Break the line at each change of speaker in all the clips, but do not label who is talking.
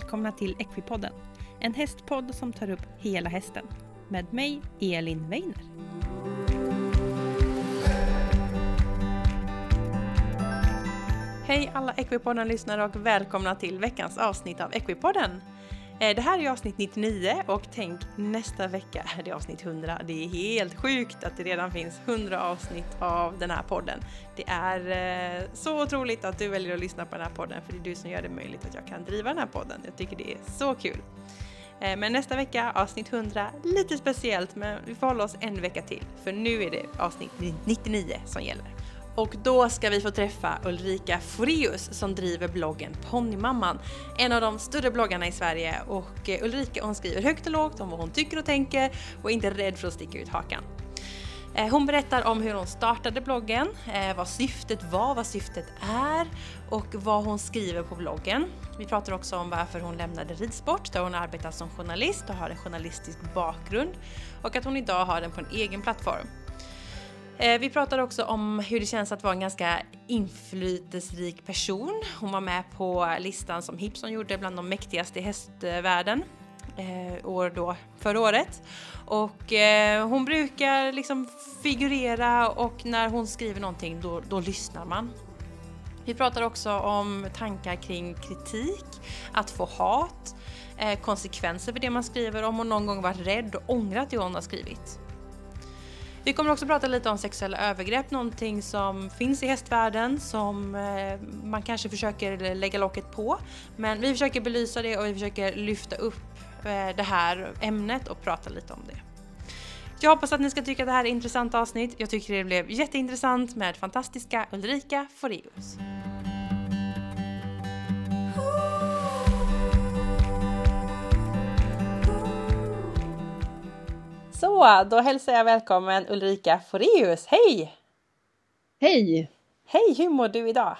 välkomna till Equipodden. En hästpodd som tar upp hela hästen. Med mig, Elin Weiner. Hej alla Equipodden-lyssnare och välkomna till veckans avsnitt av Equipodden. Eh, det här är avsnitt 99 och tänk nästa vecka är det avsnitt 100. Det är helt sjukt att det redan finns 100 avsnitt av den här podden. Det är eh, så otroligt att du väljer att lyssna på den här podden för det är du som gör det möjligt att jag kan driva den här podden. Jag tycker det är så kul. Eh, men nästa vecka, avsnitt 100, lite speciellt men vi får hålla oss en vecka till för nu är det avsnitt 99 som gäller. Och då ska vi få träffa Ulrika Foreus som driver bloggen Ponnymamman. En av de större bloggarna i Sverige och eh, Ulrika hon skriver högt och lågt om vad hon tycker och tänker och är inte rädd för att sticka ut hakan. Eh, hon berättar om hur hon startade bloggen, eh, vad syftet var, vad syftet är och vad hon skriver på bloggen. Vi pratar också om varför hon lämnade ridsport där hon arbetar som journalist och har en journalistisk bakgrund och att hon idag har den på en egen plattform. Eh, vi pratar också om hur det känns att vara en ganska inflytelserik person. Hon var med på listan som Hipson gjorde bland de mäktigaste i hästvärlden eh, år då, förra året. Och eh, hon brukar liksom figurera och när hon skriver någonting då, då lyssnar man. Vi pratar också om tankar kring kritik, att få hat, eh, konsekvenser för det man skriver, om hon någon gång varit rädd och ångrat det hon har skrivit. Vi kommer också prata lite om sexuella övergrepp, någonting som finns i hästvärlden som eh, man kanske försöker lägga locket på. Men vi försöker belysa det och vi försöker lyfta upp eh, det här ämnet och prata lite om det. Jag hoppas att ni ska tycka att det här är ett intressant avsnitt. Jag tycker det blev jätteintressant med fantastiska Ulrika Foreus. Så, då hälsar jag välkommen Ulrika Foreus. Hej!
Hej!
Hej, hur mår du idag?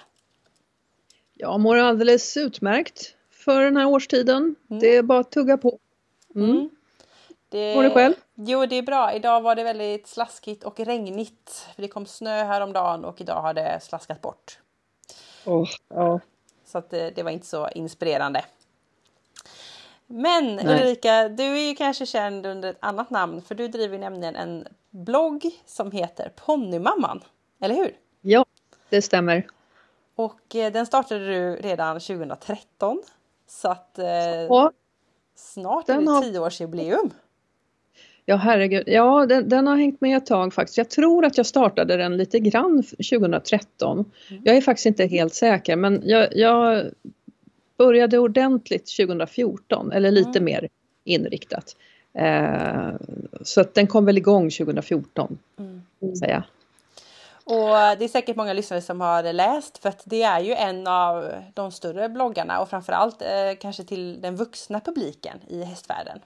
Jag mår alldeles utmärkt för den här årstiden. Mm. Det är bara att tugga på. Mm. Mm. Det... Mår du själv?
Jo, det är bra. Idag var det väldigt slaskigt och regnigt. det kom snö häromdagen och idag har det slaskat bort.
Oh, ja.
Så att det, det var inte så inspirerande. Men Nej. Ulrika, du är ju kanske känd under ett annat namn för du driver nämligen en blogg som heter Ponnymamman, eller hur?
Ja, det stämmer.
Och eh, den startade du redan 2013. Så att eh, ja, snart är det har... tioårsjubileum.
Ja herregud, ja den, den, har hängt med ett tag faktiskt. Jag tror att jag startade den lite grann 2013. Mm. Jag är faktiskt inte helt säker men jag, jag började ordentligt 2014 eller lite mm. mer inriktat. Eh, så att den kom väl igång 2014. Mm. Säga.
Och det är säkert många lyssnare som har läst för att det är ju en av de större bloggarna och framförallt eh, kanske till den vuxna publiken i hästvärlden.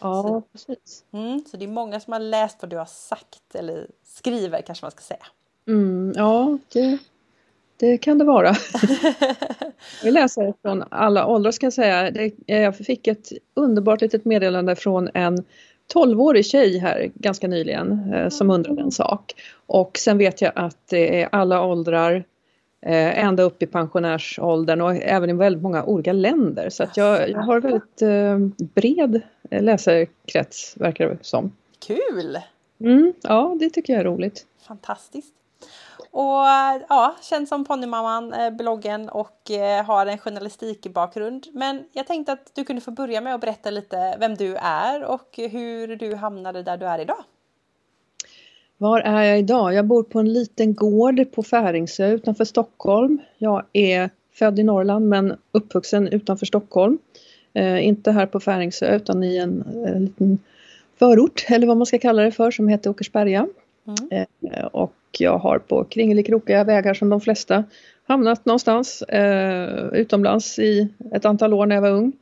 Ja, så, precis.
Mm, så det är många som har läst vad du har sagt eller skriver kanske man ska säga.
Mm, ja, det, det kan det vara. Vi läser från alla åldrar ska jag säga. Det, jag fick ett underbart litet meddelande från en 12-årig tjej här ganska nyligen eh, som undrade en sak. Och sen vet jag att det är alla åldrar eh, ända upp i pensionärsåldern och även i väldigt många olika länder. Så att jag, jag har väldigt eh, bred läsarkrets verkar det som.
Kul!
Mm, ja, det tycker jag är roligt.
Fantastiskt. Och eh, ja, känd som Ponnymamman, eh, bloggen och eh, har en journalistikbakgrund. Men jag tänkte att du kunde få börja med att berätta lite vem du är och hur du hamnade där du är idag.
Var är jag idag? Jag bor på en liten gård på Färingsö utanför Stockholm. Jag är född i Norrland men uppvuxen utanför Stockholm. Eh, inte här på Färingsö utan i en eh, liten förort eller vad man ska kalla det för som heter Åkersberga. Mm. Eh, och jag har på kringelikrokiga vägar som de flesta hamnat någonstans eh, utomlands i ett antal år när jag var ung.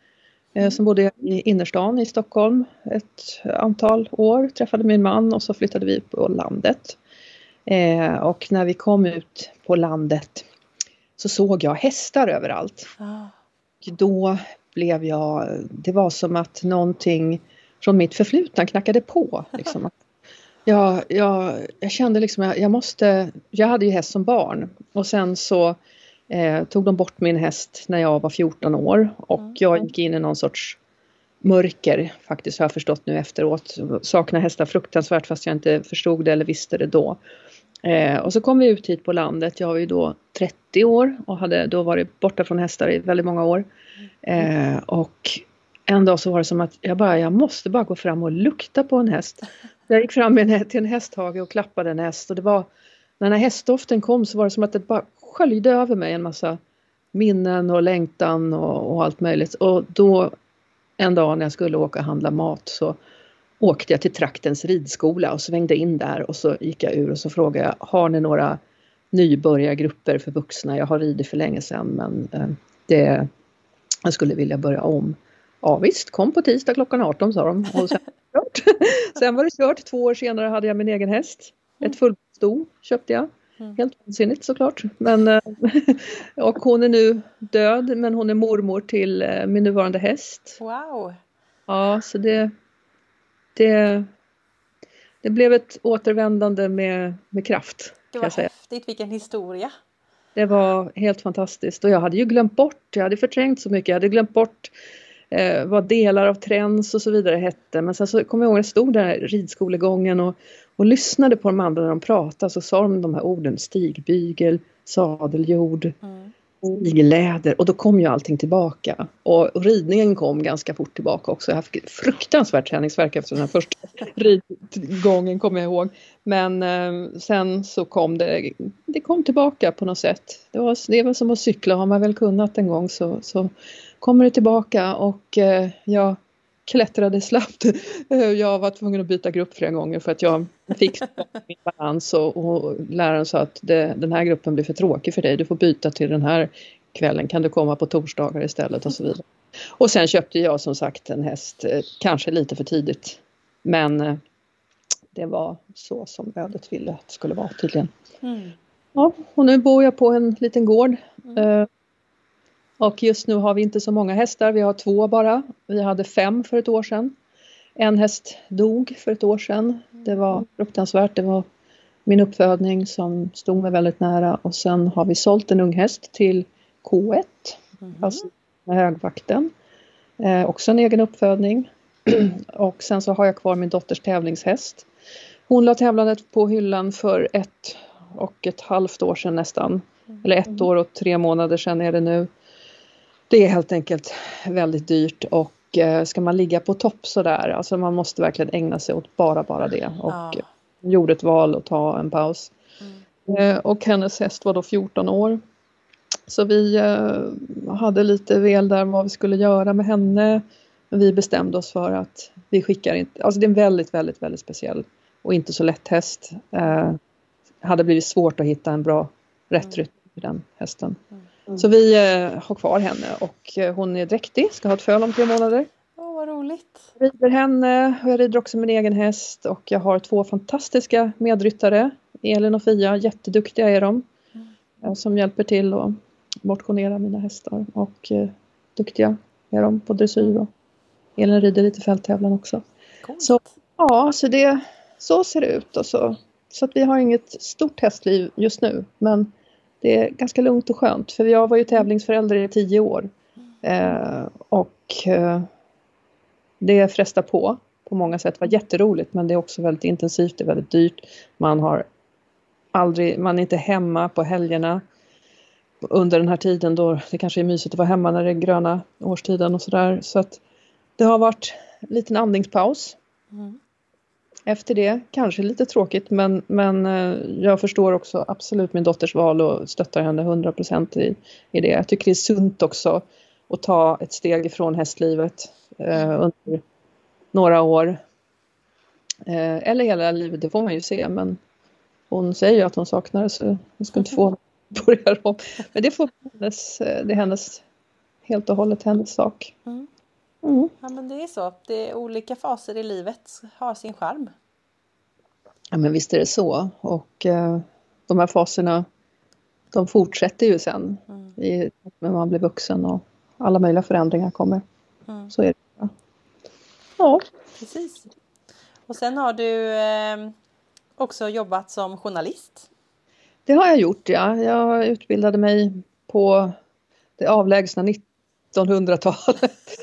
Eh, som bodde i innerstan i Stockholm ett antal år, träffade min man och så flyttade vi på landet. Eh, och när vi kom ut på landet så såg jag hästar överallt. Ah. Då blev jag, det var som att någonting från mitt förflutna knackade på. Liksom. Ja, jag, jag kände liksom att jag måste, jag hade ju häst som barn och sen så eh, tog de bort min häst när jag var 14 år och mm. jag gick in i någon sorts mörker faktiskt har jag förstått nu efteråt. Saknar hästar fruktansvärt fast jag inte förstod det eller visste det då. Eh, och så kom vi ut hit på landet. Jag var ju då 30 år och hade då varit borta från hästar i väldigt många år. Eh, och en dag så var det som att jag bara, jag måste bara gå fram och lukta på en häst. Jag gick fram en, till en hästhage och klappade en häst och det var när den här hästdoften kom så var det som att det bara sköljde över mig en massa minnen och längtan och, och allt möjligt. Och då en dag när jag skulle åka och handla mat så åkte jag till traktens ridskola och svängde in där och så gick jag ur och så frågade jag, har ni några nybörjargrupper för vuxna? Jag har ridit för länge sedan men eh, det, jag skulle vilja börja om. Ja visst, kom på tisdag klockan 18 sa de. Och sen, sen var det kört. Två år senare hade jag min egen häst. Ett fullsto köpte jag. Mm. Helt vansinnigt såklart. Men, eh, och hon är nu död men hon är mormor till eh, min nuvarande häst.
Wow!
Ja, så det, det, det blev ett återvändande med, med kraft.
Det var häftigt, vilken historia!
Det var helt fantastiskt och jag hade ju glömt bort, jag hade förträngt så mycket, jag hade glömt bort eh, vad delar av träns och så vidare hette. Men sen så kommer jag ihåg, jag stod där i ridskolegången och, och lyssnade på de andra när de pratade så sa de de här orden stigbygel, sadeljord, mm. stigläder och då kom ju allting tillbaka. Och, och, ridningen kom ganska fort tillbaka också. Jag fick fruktansvärt träningsverk efter den här första ridgången kommer jag ihåg. Men eh, sen så kom det, det kom tillbaka på något sätt. Det var, det var som att cykla, har man väl kunnat en gång så, så kommer det tillbaka och eh, jag klättrade slappt. Eh, jag var tvungen att byta grupp flera gånger för att jag fick min balans och, och läraren sa att det, den här gruppen blir för tråkig för dig. Du får byta till den här kvällen. Kan du komma på torsdagar istället och så vidare. Och sen köpte jag som sagt en häst, eh, kanske lite för tidigt. Men det var så som ödet ville att det skulle vara tydligen. Mm. Ja, och nu bor jag på en liten gård. Mm. Och just nu har vi inte så många hästar, vi har två bara. Vi hade fem för ett år sedan. En häst dog för ett år sedan. Det var fruktansvärt. Det var min uppfödning som stod mig väldigt nära och sen har vi sålt en ung häst till K1, mm. alltså med högvakten. Eh, också en egen uppfödning. och sen så har jag kvar min dotters tävlingshäst. Hon la tävlandet på hyllan för ett och ett halvt år sedan nästan. Mm. Eller ett år och tre månader sedan är det nu. Det är helt enkelt väldigt dyrt och eh, ska man ligga på topp sådär, alltså man måste verkligen ägna sig åt bara, bara det. Och ja. gjorde ett val att ta en paus. Mm. Eh, och hennes häst var då 14 år. Så vi eh, hade lite vel där vad vi skulle göra med henne. Men vi bestämde oss för att vi skickar inte, alltså det är en väldigt, väldigt, väldigt speciell och inte så lätt häst. Eh, hade blivit svårt att hitta en bra rätt rytm för den hästen. Mm. Så vi eh, har kvar henne och eh, hon är dräktig, ska ha ett föl om tre månader.
Åh, vad roligt!
Jag rider henne och jag rider också min egen häst och jag har två fantastiska medryttare. Elin och Fia, jätteduktiga är de. Mm. Som hjälper till att motionera mina hästar och eh, duktiga är de på dressyr och Elin rider lite fälttävlan också.
Coolt.
Så ja, så det, så ser det ut och så. Så att vi har inget stort hästliv just nu men det är ganska lugnt och skönt för jag var ju tävlingsförälder i tio år. Eh, och eh, det frestar på på många sätt. Det var jätteroligt men det är också väldigt intensivt, det är väldigt dyrt. Man har aldrig, man är inte hemma på helgerna under den här tiden då det kanske är mysigt att vara hemma när det är gröna årstiden och sådär. Så att det har varit en liten andningspaus. Mm efter det. Kanske lite tråkigt men, men eh, jag förstår också absolut min dotters val och stöttar henne 100% i, i det. Jag tycker det är sunt också att ta ett steg ifrån hästlivet eh, under några år. Eh, eller hela livet, det får man ju se men hon säger ju att hon saknar det så hon ska inte få börja om. Men det, får hennes, eh, det är hennes, helt och hållet hennes sak. Mm.
Mm. Ja men det är så. Det är olika faser i livet har sin charm.
Ja men visst är det så och eh, de här faserna de fortsätter ju sen mm. i, när man blir vuxen och alla möjliga förändringar kommer. Mm. Så är det. Ja.
Precis. Och sen har du eh, också jobbat som journalist.
Det har jag gjort ja. Jag utbildade mig på det avlägsna 1900-talet.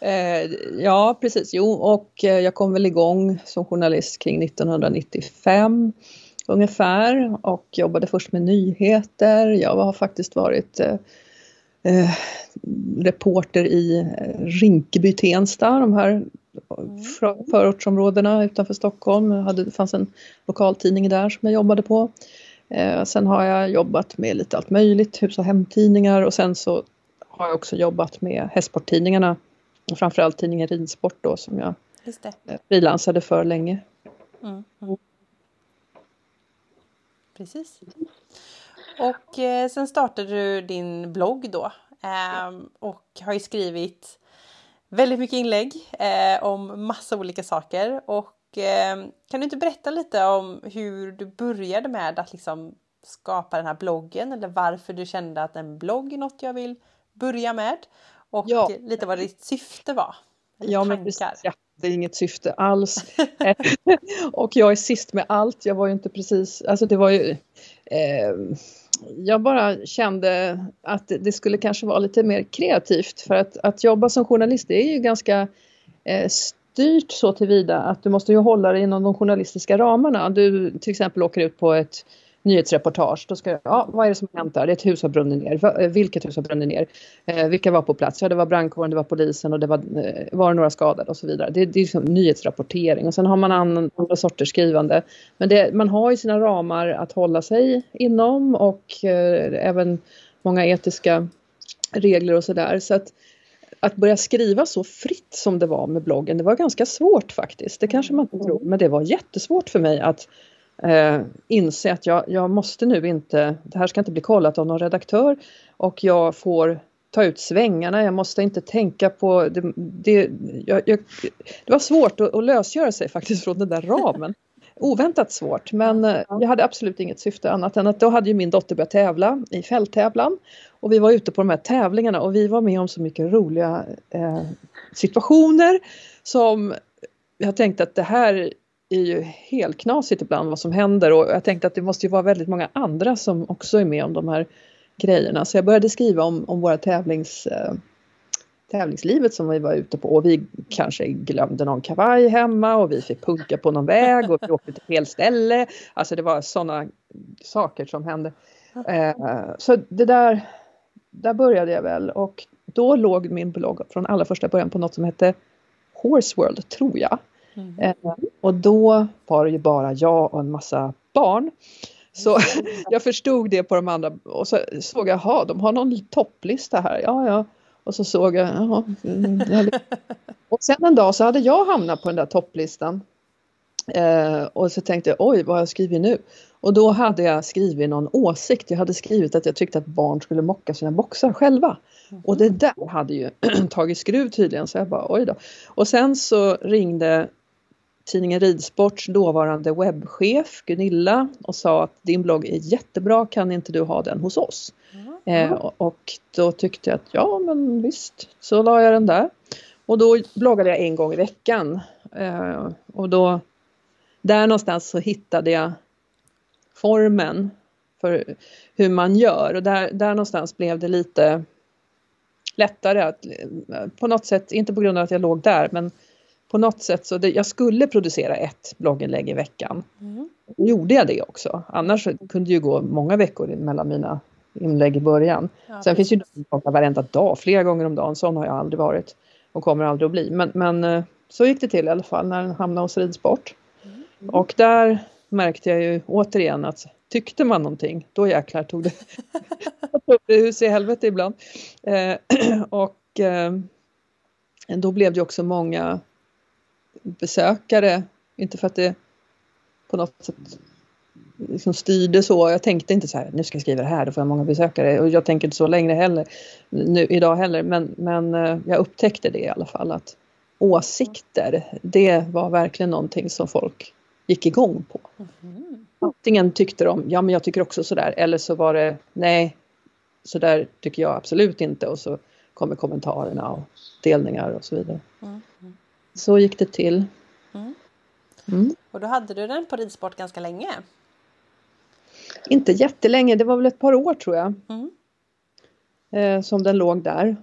Eh, ja, precis. Jo, och jag kom väl igång som journalist kring 1995 ungefär och jobbade först med nyheter. Jag har faktiskt varit eh, eh reporter i eh, Rinkeby-Tensta, de här mm. förortsområdena utanför Stockholm. det fanns en lokaltidning där som jag jobbade på. Eh, sen har jag jobbat med lite allt möjligt, hus och hemtidningar och sen så har jag också jobbat med hästsporttidningarna. Framförallt tidningen Ridsport då som jag eh, frilansade för länge. Mm. Mm.
Precis. Och eh, sen startade du din blogg då eh, och har ju skrivit väldigt mycket inlägg eh, om massa olika saker. Och eh, kan du inte berätta lite om hur du började med att liksom skapa den här bloggen eller varför du kände att en blogg är något jag vill börja med? Och ja. lite vad ditt syfte var?
Ja, men precis. Ja, det är inget syfte alls. och jag är sist med allt. Jag var ju inte precis, alltså det var ju eh, jag bara kände att det skulle kanske vara lite mer kreativt för att, att jobba som journalist det är ju ganska eh, styrt så tillvida att du måste ju hålla dig inom de journalistiska ramarna. Du till exempel åker ut på ett nyhetsreportage. Då ska jag, ja, vad är det som har hänt där? Det är ett hus har brunnit ner. Eh, vilket hus har brunnit ner? Eh, vilka var på plats? Ja, det var brandkåren, det var polisen och det var, eh, var det några skadade och så vidare. Det, det är liksom nyhetsrapportering och sen har man andra, andra sorters skrivande. Men det, man har ju sina ramar att hålla sig inom och eh, även många etiska regler och sådär. Så att, att börja skriva så fritt som det var med bloggen, det var ganska svårt faktiskt. Det kanske man inte tror, men det var jättesvårt för mig att eh, inse att jag, jag måste nu inte, det här ska inte bli kollat av någon redaktör och jag får ta ut svängarna, jag måste inte tänka på det. Det, jag, jag, det var svårt att, att lösgöra sig faktiskt från den där ramen. Oväntat svårt men eh, jag hade absolut inget syfte annat än att då hade ju min dotter börjat tävla i fälttävlan och vi var ute på de här tävlingarna och vi var med om så mycket roliga eh, situationer som jag tänkte att det här är ju helt knasigt ibland vad som händer och jag tänkte att det måste ju vara väldigt många andra som också är med om de här grejerna. Så jag började skriva om, om våra tävlings, eh, tävlingslivet som vi var ute på och vi kanske glömde någon kavaj hemma och vi fick punka på någon väg och vi åkte till fel ställe. Alltså det var sådana saker som hände. Eh, så det där, där började jag väl och då låg min blogg från allra första början på något som hette Horse World, tror jag. Mm. Eh, och då var det ju bara jag och en massa barn. Så mm. jag förstod det på de andra och så såg jag, jaha, de har någon topplista här. Ja, ja. Och så såg jag, jaha. Mm, och sen en dag så hade jag hamnat på den där topplistan. Eh, och så tänkte jag, oj, vad har jag skrivit nu? Och då hade jag skrivit någon åsikt. Jag hade skrivit att jag tyckte att barn skulle mocka sina boxar själva. Och det där hade ju tagit skruv tydligen, så jag bara oj då. Och sen så ringde tidningen Ridsports dåvarande webbchef Gunilla och sa att din blogg är jättebra, kan inte du ha den hos oss? Mm. Eh, och då tyckte jag att ja men visst, så la jag den där. Och då bloggade jag en gång i veckan. Eh, och då, där någonstans så hittade jag formen för hur man gör och där, där någonstans blev det lite lättare att på något sätt, inte på grund av att jag låg där men på något sätt så det, jag skulle producera ett blogginlägg i veckan. Mm. gjorde jag det också. Annars kunde det ju gå många veckor mellan mina inlägg i början. Ja, Sen precis. finns ju bloggar varenda dag, flera gånger om dagen. Sån har jag aldrig varit och kommer aldrig att bli. Men, men eh, så gick det till i alla fall när den hamnade hos Ridsport. Mm. Och där märkte jag ju återigen att tyckte man någonting, då jäklar tog det, tog det hus i helvete ibland. Eh, och eh, då blev det också många besökare. Inte för att det på något sätt liksom styrde så. Jag tänkte inte så här, nu ska jag skriva det här, då får jag många besökare. Och jag tänker inte så längre heller, nu, idag heller. Men, men eh, jag upptäckte det i alla fall att åsikter, det var verkligen någonting som folk gick igång på. Mm. Antingen tyckte de, ja men jag tycker också sådär, eller så var det, nej, sådär tycker jag absolut inte. Och så kommer kommentarerna och delningar och så vidare. Mm. Så gick det till. Mm.
Mm. Och då hade du den på ridsport ganska länge?
inte jättelänge, det var väl ett par år tror jag.
Mm.
Eh, som den låg där.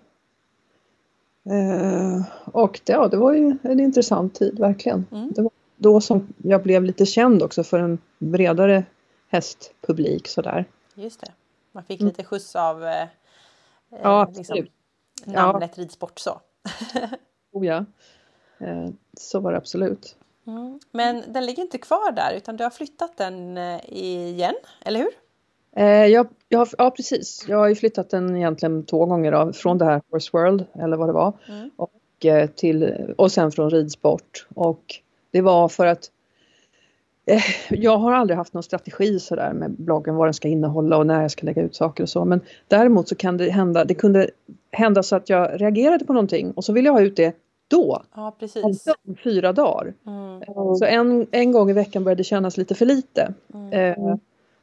Eh, och det, ja, det var ju en intressant tid verkligen.
Mm.
Det var då som jag blev lite känd också för en bredare hästpublik sådär.
Just det. Man fick
Mm.
lite skjuts av eh,
Ja,
liksom, namnet ridsport så.
Oh, ja. Eh, så var det absolut.
Mm. Men den ligger inte kvar där utan du har flyttat den eh, igen, eller hur?
Eh, jag, jag har, ja precis, jag har ju flyttat den egentligen två gånger då, från det här Horse World eller vad det var
Mm.
och, till, och sen från ridsport. Och det var för att jag har aldrig haft någon strategi sådär med bloggen, vad den ska innehålla och när jag ska lägga ut saker och så. Men däremot så kan det hända, det kunde hända så att jag reagerade på någonting och så ville jag ha ut det då,
Ja, precis.
om fyra dagar.
Mm.
Så en, en gång i veckan började det kännas lite för lite.
Mm.
Eh,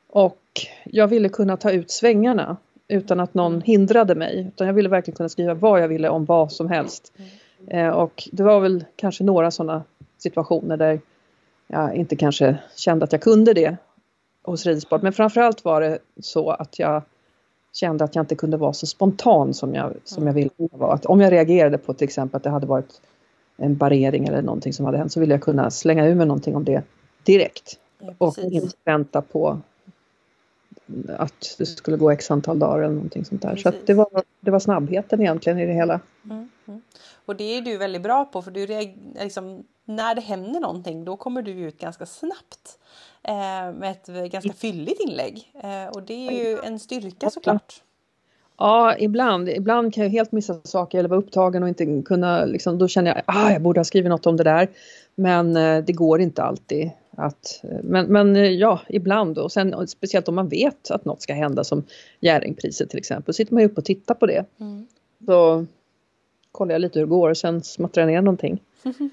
och jag ville kunna ta ut svängarna utan att någon hindrade mig. Utan jag ville verkligen kunna skriva vad jag ville om vad som helst. Eh, och det var väl kanske några sådana situationer där jag inte kanske kände att jag kunde det hos ridsport. Men framförallt var det så att jag kände att jag inte kunde vara så spontan som jag, som jag ville vara. Att om jag reagerade på till exempel att det hade varit en barrering eller någonting som hade hänt så ville jag kunna slänga ur mig någonting om det direkt.
Ja,
Och inte vänta på att det skulle gå x antal dagar eller någonting sånt där. Så
Precis.
det, var, det var snabbheten egentligen i det hela.
Mm, mm. Och det är du väldigt bra på för du liksom, när det händer någonting då kommer du ut ganska snabbt med ett ganska fylligt inlägg. Eh, och det är ju en styrka såklart.
Ja, ibland. Ibland kan jag helt missa saker eller vara upptagen och inte kunna, liksom, då känner jag att ah, jag borde ha skrivit något om det där. Men eh, det går inte alltid. Att, eh, men, men eh, ja, ibland och sen speciellt om man vet att något ska hända som Jerringpriset till exempel. sitter man ju upp och tittar på det.
Mm.
Då kollar jag lite hur det går och sen smattrar jag ner någonting.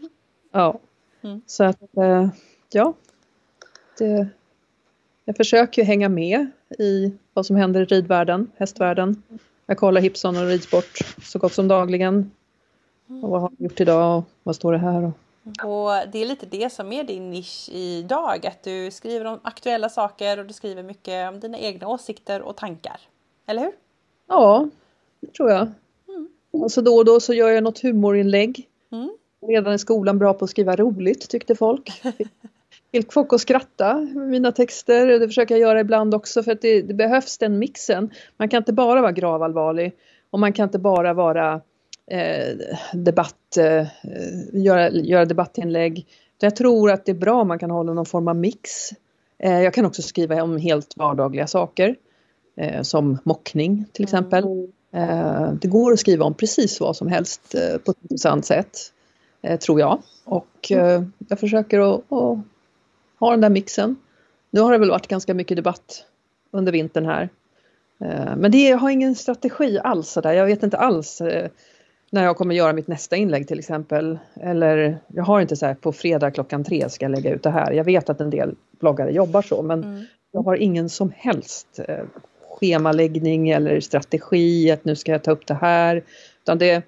Ja,
Mm.
så att eh, ja. Det, jag försöker ju hänga med i vad som händer i ridvärlden, hästvärlden. Jag kollar Hipson och ridsport så gott som dagligen. Och vad har jag gjort idag och vad står det här? Och,
Och det är lite det som är din nisch idag, att du skriver om aktuella saker och du skriver mycket om dina egna åsikter och tankar. Eller hur?
ja, det tror jag. Och så då och då så gör jag något humorinlägg.
Mm.
Redan i skolan bra på att skriva roligt tyckte folk. Fick folk att skratta med mina texter. Det försöker jag göra ibland också för att det, det behövs den mixen. Man kan inte bara vara gravallvarlig och man kan inte bara vara eh, debatt, eh, göra, göra debattinlägg. Jag tror att det är bra om man kan hålla någon form av mix. Eh, jag kan också skriva om helt vardagliga saker. Eh, som mockning till exempel. Eh, det går att skriva om precis vad som helst eh, på ett intressant sätt. Tror jag. Och jag försöker att, att ha den där mixen. Nu har det väl varit ganska mycket debatt under vintern här. Eh, men det, jag har ingen strategi alls sådär. Jag vet inte alls eh, när jag kommer göra mitt nästa inlägg till exempel. Eller jag har inte så här på fredag klockan tre ska jag lägga ut det här. Jag vet att en del bloggare jobbar så men
Mm.
jag har ingen som helst eh, schemaläggning eller strategi att nu ska jag ta upp det här. Utan det,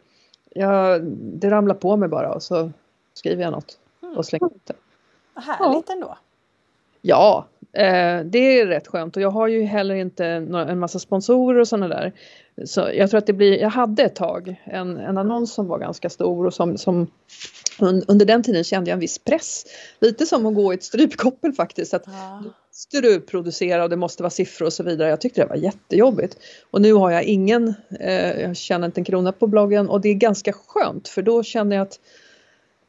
jag, det ramlar på mig bara och så skriver jag något och slänger ut det.
Härligt ändå.
Ja, eh, det är rätt skönt och jag har ju heller inte en massa sponsorer och sådana där. Så jag tror att det blir, jag hade ett tag en, en annons som var ganska stor och som, som un, under den tiden kände jag en viss press. Lite som att gå i ett strypkoppel faktiskt. Att
Ja.
måste du producera och det måste vara siffror och så vidare. Jag tyckte det var jättejobbigt. Och nu har jag ingen, eh, jag tjänar inte en krona på bloggen och det är ganska skönt för då känner jag att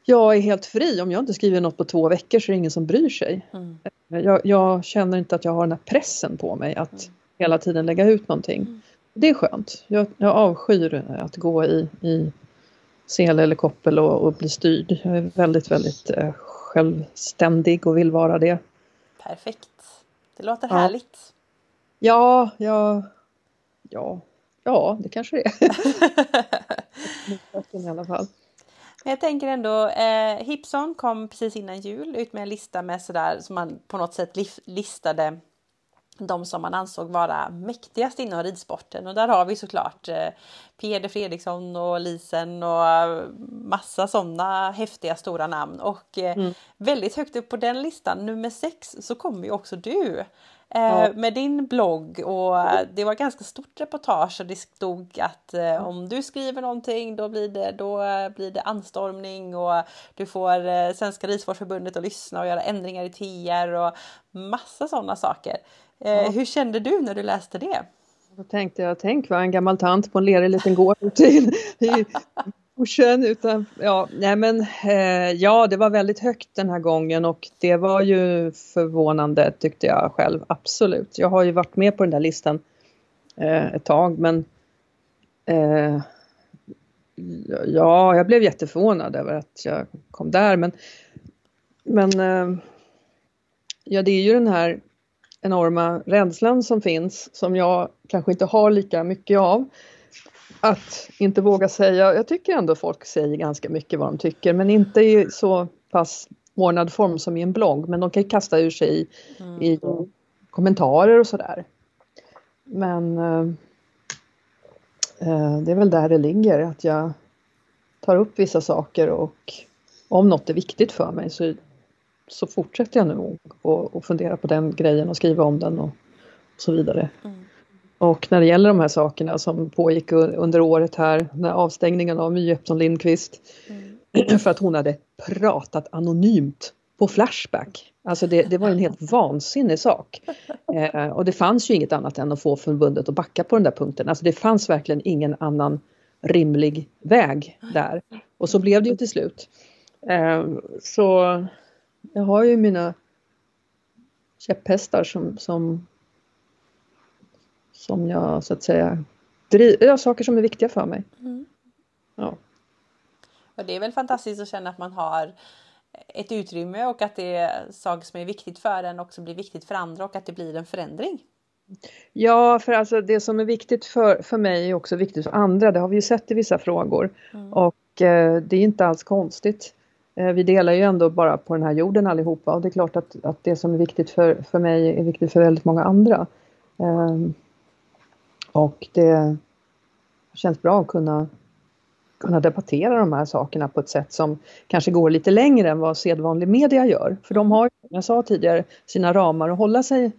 jag är helt fri. Om jag inte skriver något på två veckor så är det ingen som bryr sig.
Mm.
Jag, jag känner inte att jag har den här pressen på mig att
Mm.
hela tiden lägga ut någonting.
Mm.
Det är skönt. Jag, jag avskyr att gå i, i sele eller koppel och, och bli styrd. Jag är väldigt, väldigt eh, självständig och vill vara det.
Perfekt. Det låter
Ja.
härligt.
Ja, ja, ja, ja, det kanske det är. I alla fall.
Jag tänker ändå, eh, Hipson kom precis innan jul ut med en lista med sådär som man på något sätt listade de som man ansåg vara mäktigast inom ridsporten och där har vi såklart eh, Peder Fredriksson och Lisen och eh, massa sådana häftiga stora namn och eh,
Mm.
väldigt högt upp på den listan, nummer sex, så kommer ju också du. Eh, ja. med din blogg och det var ganska stort reportage och det stod att eh, om du skriver någonting då blir det, då blir det anstormning och du får eh, Svenska Ridsportförbundet att lyssna och göra ändringar i TR och massa sådana saker. Eh, ja. Hur kände du när du läste det?
Då tänkte jag, tänk vad en gammal tant på en lerig liten gård i, i pushen utan, ja, nej men eh, ja det var väldigt högt den här gången och det var ju förvånande tyckte jag själv, absolut. Jag har ju varit med på den där listan eh, ett tag men eh, ja, jag blev jätteförvånad över att jag kom där men, men eh, ja det är ju den här enorma rädslan som finns som jag kanske inte har lika mycket av. Att inte våga säga, jag tycker ändå folk säger ganska mycket vad de tycker men inte i så pass ordnad form som i en blogg men de kan kasta ur sig i, mm. i kommentarer och sådär. Men äh, det är väl där det ligger att jag tar upp vissa saker och om något är viktigt för mig så så fortsätter jag nu och, och fundera på den grejen och skriva om den och, och så vidare. Mm. Och när det gäller de här sakerna som pågick under året här, när avstängningen av My Jeppsson Lindqvist, mm. för att hon hade pratat anonymt på Flashback. Alltså det, det var en helt vansinnig sak. Eh, och det fanns ju inget annat än att få förbundet att backa på den där punkten. Alltså det fanns verkligen ingen annan rimlig väg där. Och så blev det ju till slut. Eh, så jag har ju mina käpphästar som, som, som jag så att säga driver, saker som är viktiga för mig. Mm. Ja.
Och det är väl fantastiskt att känna att man har ett utrymme och att det är saker som är viktigt för en också blir viktigt för andra och att det blir en förändring.
Ja, för alltså det som är viktigt för, för mig är också viktigt för andra. Det har vi ju sett i vissa frågor. Mm. Och eh, det är inte alls konstigt. Eh, vi delar ju ändå bara på den här jorden allihopa och det är klart att, att det som är viktigt för, för mig är viktigt för väldigt många andra. Um, och det känns bra att kunna, kunna debattera de här sakerna på ett sätt som kanske går lite längre än vad sedvanlig media gör. För de har, som jag sa tidigare, sina ramar att hålla sig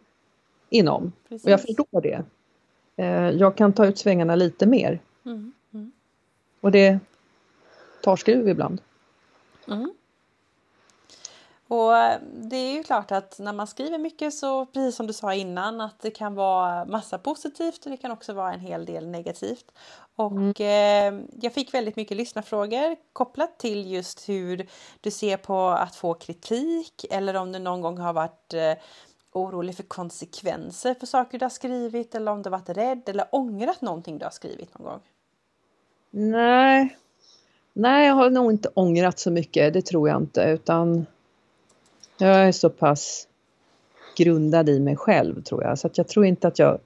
inom. Precis. Och jag förstår det. Uh, jag kan ta ut svängarna lite mer. Mm. Mm. Och det tar skruv ibland. Mm.
Och det är ju klart att när man skriver mycket så, precis som du sa innan, att det kan vara massa positivt och det kan också vara en hel del negativt. Och mm. eh, jag fick väldigt mycket lyssnarfrågor kopplat till just hur du ser på att få kritik eller om du någon gång har varit eh, orolig för konsekvenser för saker du har skrivit eller om du varit rädd eller ångrat någonting du har skrivit någon gång.
Nej, Nej, jag har nog inte ångrat så mycket, det tror jag inte, utan jag är så pass grundad i mig själv tror jag, så att jag tror inte att jag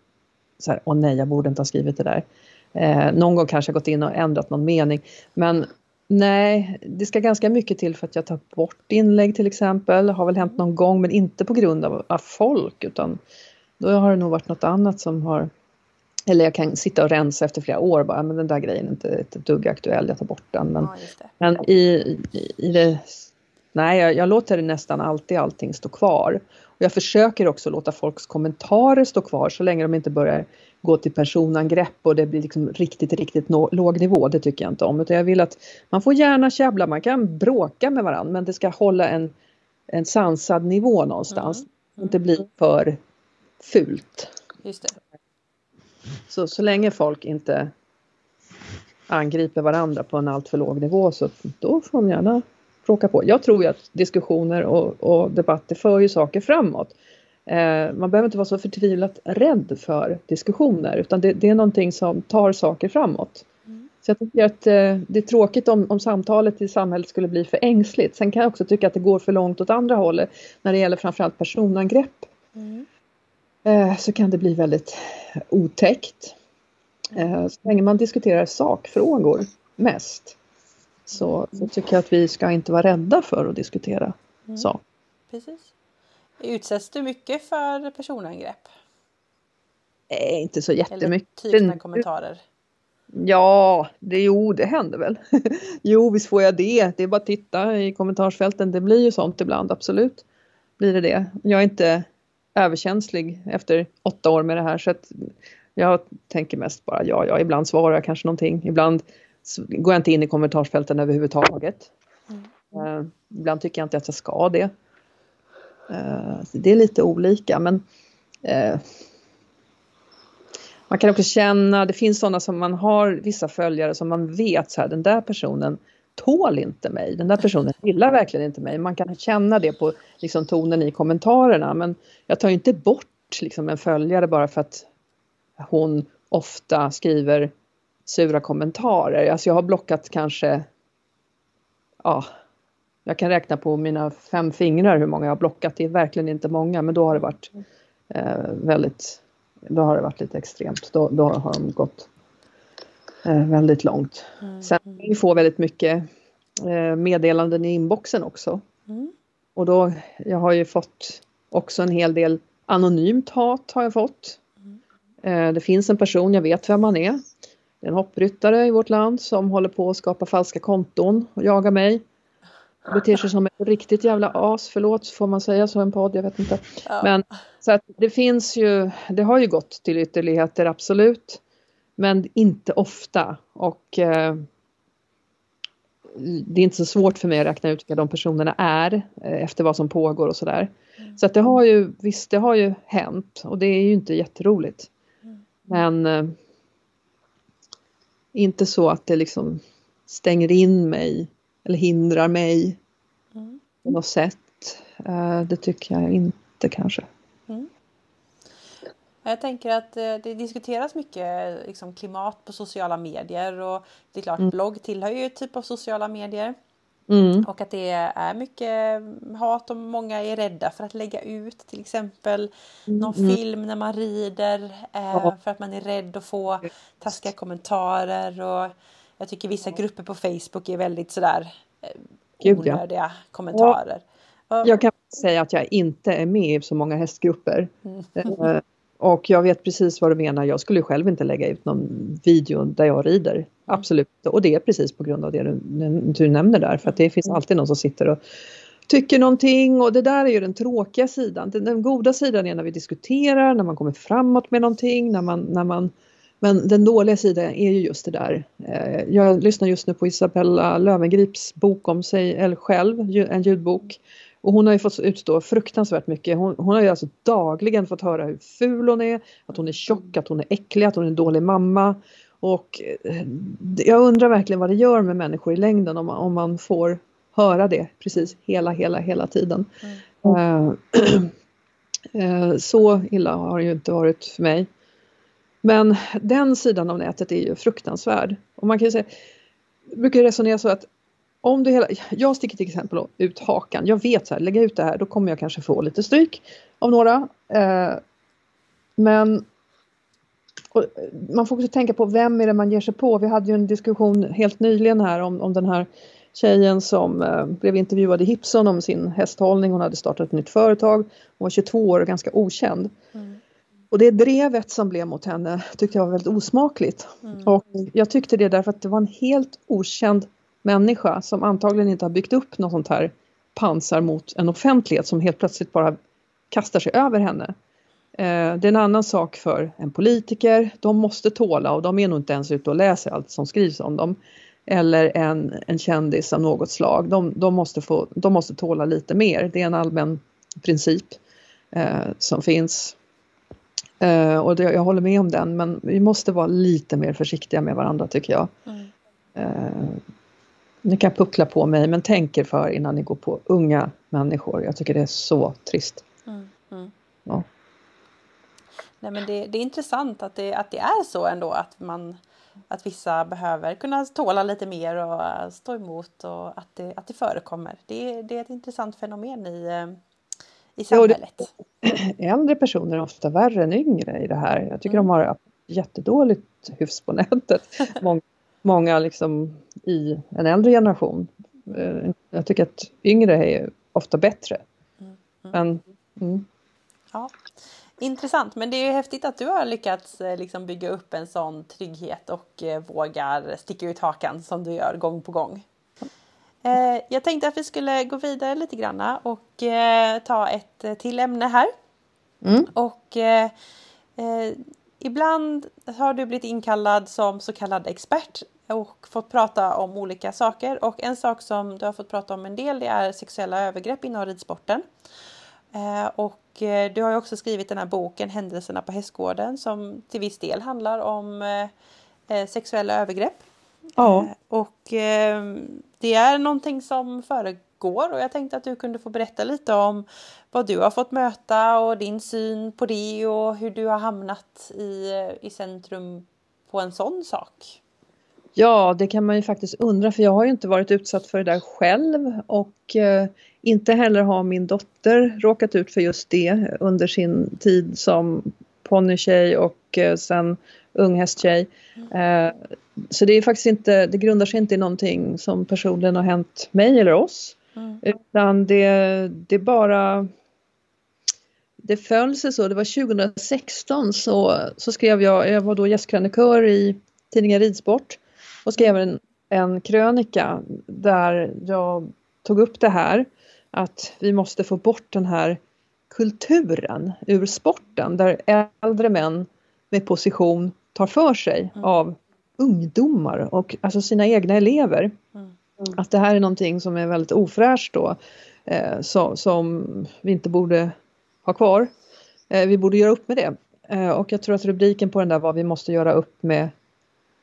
så här, åh nej, jag borde inte ha skrivit det där. Eh, någon gång kanske jag gått in och ändrat någon mening, men nej, det ska ganska mycket till för att jag tar bort inlägg till exempel. Har väl hänt någon gång, men inte på grund av, av folk, utan då har det nog varit något annat som har eller jag kan sitta och rensa efter flera år bara, men den där grejen är inte ett dugg aktuell, jag tar bort den. Men, ja, men i, i, i, det, nej jag, jag, låter nästan alltid allting stå kvar. Och jag försöker också låta folks kommentarer stå kvar så länge de inte börjar gå till personangrepp och det blir liksom riktigt, riktigt no, låg nivå. Det tycker jag inte om. Utan jag vill att man får gärna käbbla, man kan bråka med varandra men det ska hålla en, en sansad nivå någonstans. Mm. Mm. Inte bli för fult.
Just det.
Så, så länge folk inte angriper varandra på en alltför låg nivå så då får de gärna bråka på. Jag tror ju att diskussioner och, och debatter för ju saker framåt. Eh, man behöver inte vara så förtvivlat rädd för diskussioner utan det, det är någonting som tar saker framåt. Mm. Så jag tycker att eh, det är tråkigt om, om samtalet i samhället skulle bli för ängsligt. Sen kan jag också tycka att det går för långt åt andra hållet när det gäller framförallt personangrepp. Mm. Eh, så kan det bli väldigt otäckt. Eh, så länge man diskuterar sakfrågor mest så, så tycker jag att vi ska inte vara rädda för att diskutera mm. sak.
Precis. Utsätts du mycket för personangrepp?
Nej, inte så jättemycket.
Eller typ kommentarer?
Ja, det, jo det händer väl. jo visst får jag det. Det är bara att titta i kommentarsfälten. Det blir ju sånt ibland, absolut. Blir det det. Jag är inte överkänslig efter åtta år med det här så att jag tänker mest bara ja, ja, ibland svarar jag kanske någonting, ibland går jag inte in i kommentarsfälten överhuvudtaget. Mm. Uh, ibland tycker jag inte att jag ska det. Uh, det är lite olika men uh, man kan också känna, det finns sådana som man har vissa följare som man vet så här, den där personen tål inte mig, den där personen gillar verkligen inte mig. Man kan känna det på liksom, tonen i kommentarerna men jag tar inte bort liksom, en följare bara för att hon ofta skriver sura kommentarer. Alltså jag har blockat kanske, ja, jag kan räkna på mina fem fingrar hur många jag har blockat. Det är verkligen inte många men då har det varit eh, väldigt, då har det varit lite extremt. Då, då har de gått eh, väldigt långt. Mm. Sen vi får väldigt mycket eh, meddelanden i inboxen också. Mm. Och då, jag har ju fått också en hel del anonymt hat har jag fått. Mm. det finns en person, jag vet vem han är. Det är en hoppryttare i vårt land som håller på att skapa falska konton och jagar mig. Beter sig som ett riktigt jävla as, förlåt, får man säga så i en podd? Jag vet inte. Ja. Men så att det finns ju, det har ju gått till ytterligheter absolut. Men inte ofta och eh, det är inte så svårt för mig att räkna ut vilka de personerna är eh, efter vad som pågår och sådär. Mm. Så att det har ju, visst det har ju hänt och det är ju inte jätteroligt. Mm. Men eh, inte så att det liksom stänger in mig eller hindrar mig mm. på något sätt. Eh, det tycker jag inte kanske. Mm.
Jag tänker att eh, det diskuteras mycket liksom, klimat på sociala medier och det är klart mm. blogg tillhör ju typ av sociala medier. Mm. Och att det är mycket hat och många är rädda för att lägga ut till exempel mm. någon mm. film när man rider eh, för att man är rädd att få taskiga kommentarer och jag tycker vissa grupper på Facebook är väldigt sådär eh, onödiga ja. kommentarer.
Ja. Jag kan säga att jag inte är med i så många hästgrupper. Mm. Och jag vet precis vad du menar. Jag skulle själv inte lägga ut någon video där jag rider. Mm. Absolut. Och det är precis på grund av det du, du nämner där. För att det finns mm. alltid någon som sitter och tycker någonting och det där är ju den tråkiga sidan. Den, den goda sidan är när vi diskuterar, när man kommer framåt med någonting, när man, när man men den dåliga sidan är ju just det där. Eh, jag lyssnar just nu på Isabella Lövengrips bok om sig själv, en ljudbok. Och hon har ju fått utstå fruktansvärt mycket. Hon, hon, har ju alltså dagligen fått höra hur ful hon är, att hon är tjock, att hon är äcklig, att hon är en dålig mamma. Och eh, jag undrar verkligen vad det gör med människor i längden om, om man får höra det precis hela, hela, hela tiden. Mm. Uh, så illa har det ju inte varit för mig. Men den sidan av nätet är ju fruktansvärd. Och man kan ju säga, jag brukar resonera så att om du hela, jag sticker till exempel ut hakan. Jag vet så här, lägga ut det här, då kommer jag kanske få lite stryk av några. Eh, men man får också tänka på vem är det man ger sig på. Vi hade ju en diskussion helt nyligen här om, om den här tjejen som eh, blev intervjuad i Hipson om sin hästhållning. Hon hade startat ett nytt företag. Hon var 22 år och ganska okänd. Mm. Och det drevet som blev mot henne tyckte jag var väldigt osmakligt. Mm. Och jag tyckte det därför att det var en helt okänd människa som antagligen inte har byggt upp något sånt här pansar mot en offentlighet som helt plötsligt bara kastar sig över henne. Eh, det är en annan sak för en politiker, de måste tåla och de är nog inte ens ute och läser allt som skrivs om dem. Eller en, en kändis av något slag, de, de, måste få, de måste tåla lite mer. Det är en allmän princip eh, som finns. Eh, och det, jag håller med om den men vi måste vara lite mer försiktiga med varandra tycker jag. Mm. Eh, ni kan puckla på mig men tänk er för innan ni går på unga människor. Jag tycker det är så trist. Mm, mm. Ja.
Nej, men det, det, är intressant att det, att det är så ändå att man att vissa behöver kunna tåla lite mer och stå emot och att det, att det förekommer. Det, det är ett intressant fenomen i, eh, i samhället.
Äldre personer är ofta värre än yngre i det här. Jag tycker mm. de har jättedåligt hyfs på nätet. Många många liksom i en äldre generation. Eh, jag tycker att yngre är ofta bättre. Mm. Mm. Men, mm.
Ja. Intressant, men det är ju häftigt att du har lyckats eh, liksom bygga upp en sån trygghet och eh, vågar sticka ut hakan som du gör gång på gång. Jag tänkte att vi skulle gå vidare lite granna och ta ett till ämne här. Mm. Och eh, ibland har du blivit inkallad som så kallad expert och fått prata om olika saker. Och en sak som du har fått prata om en del det är sexuella övergrepp inom ridsporten. Eh, och eh, du har ju också skrivit den här boken Händelserna på hästgården som till viss del handlar om eh, sexuella övergrepp. Ja. Och det är någonting som föregår och jag tänkte att du kunde få berätta lite om vad du har fått möta och din syn på det och hur du har hamnat i, i centrum på en sån sak.
Ja, det kan man ju faktiskt undra för jag har ju inte varit utsatt för det där själv och eh, inte heller har min dotter råkat ut för just det under sin tid som ponnykej och eh, sen unghästtjej. Eh, så det är faktiskt inte, det grundar sig inte i någonting som personligen har hänt mig eller oss. Mm. Utan det, det bara det föll sig så, det var 2016 så, så skrev jag, jag var då gästkrönikör i tidningen Ridsport och skrev en, en krönika där jag tog upp det här att vi måste få bort den här kulturen ur sporten där äldre män med position tar för sig mm. av ungdomar och alltså sina egna elever. Mm. Att det här är någonting som är väldigt ofräscht då eh, så, som vi inte borde ha kvar. Eh, vi borde göra upp med det. Eh, och jag tror att rubriken på den där var vi måste göra upp med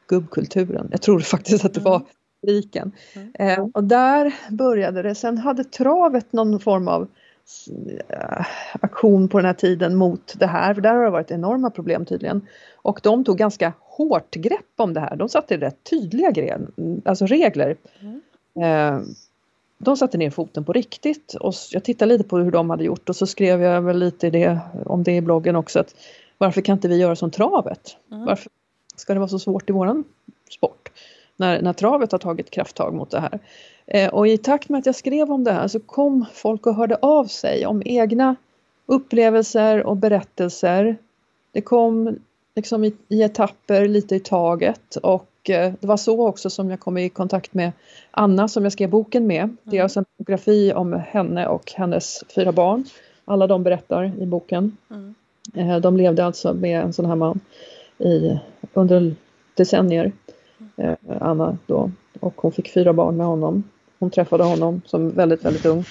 gubbkulturen. Jag tror faktiskt att det var mm. rubriken. Mm. Eh, och där började det. Sen hade travet någon form av eh, aktion på den här tiden mot det här. För där har det varit enorma problem tydligen. Och de tog ganska hårt grepp om det här. De satte rätt tydliga gren, alltså regler. Mm. Eh, de satte ner foten på riktigt och jag tittade lite på hur de hade gjort och så skrev jag väl lite det, om det i bloggen också. Att varför kan inte vi göra som travet? Mm. Varför ska det vara så svårt i våran sport? När, när travet har tagit krafttag mot det här. Eh, och i takt med att jag skrev om det här så kom folk och hörde av sig om egna upplevelser och berättelser. Det kom liksom i, i etapper lite i taget och Eh, det var så också som jag kom i kontakt med Anna som jag skrev boken med. Mm. Det är alltså en biografi om henne och hennes fyra barn. Alla de berättar i boken. Mm. Eh, de levde alltså med en sån här man i, under decennier. Eh, Anna då. Och hon fick fyra barn med honom. Hon träffade honom som väldigt, väldigt ung.